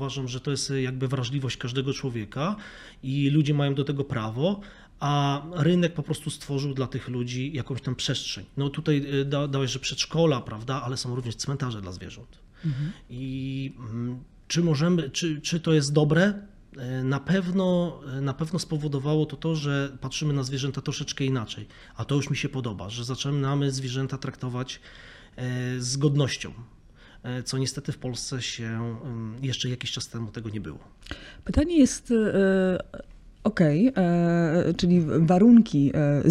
uważam, że to jest jakby wrażliwość każdego człowieka i ludzie mają do tego prawo, a rynek po prostu stworzył dla tych ludzi jakąś tam przestrzeń. No tutaj y, da, dałeś, że przedszkola, prawda, ale są również cmentarze dla zwierząt. I mm, czy możemy, czy, czy to jest dobre? E, Na pewno, na pewno spowodowało to to, że patrzymy na zwierzęta troszeczkę inaczej, a to już mi się podoba, że zaczynamy zwierzęta traktować e, z godnością, e, co niestety w Polsce się em, jeszcze jakiś czas temu tego nie było. Pytanie jest, e, okej, e, czyli warunki e,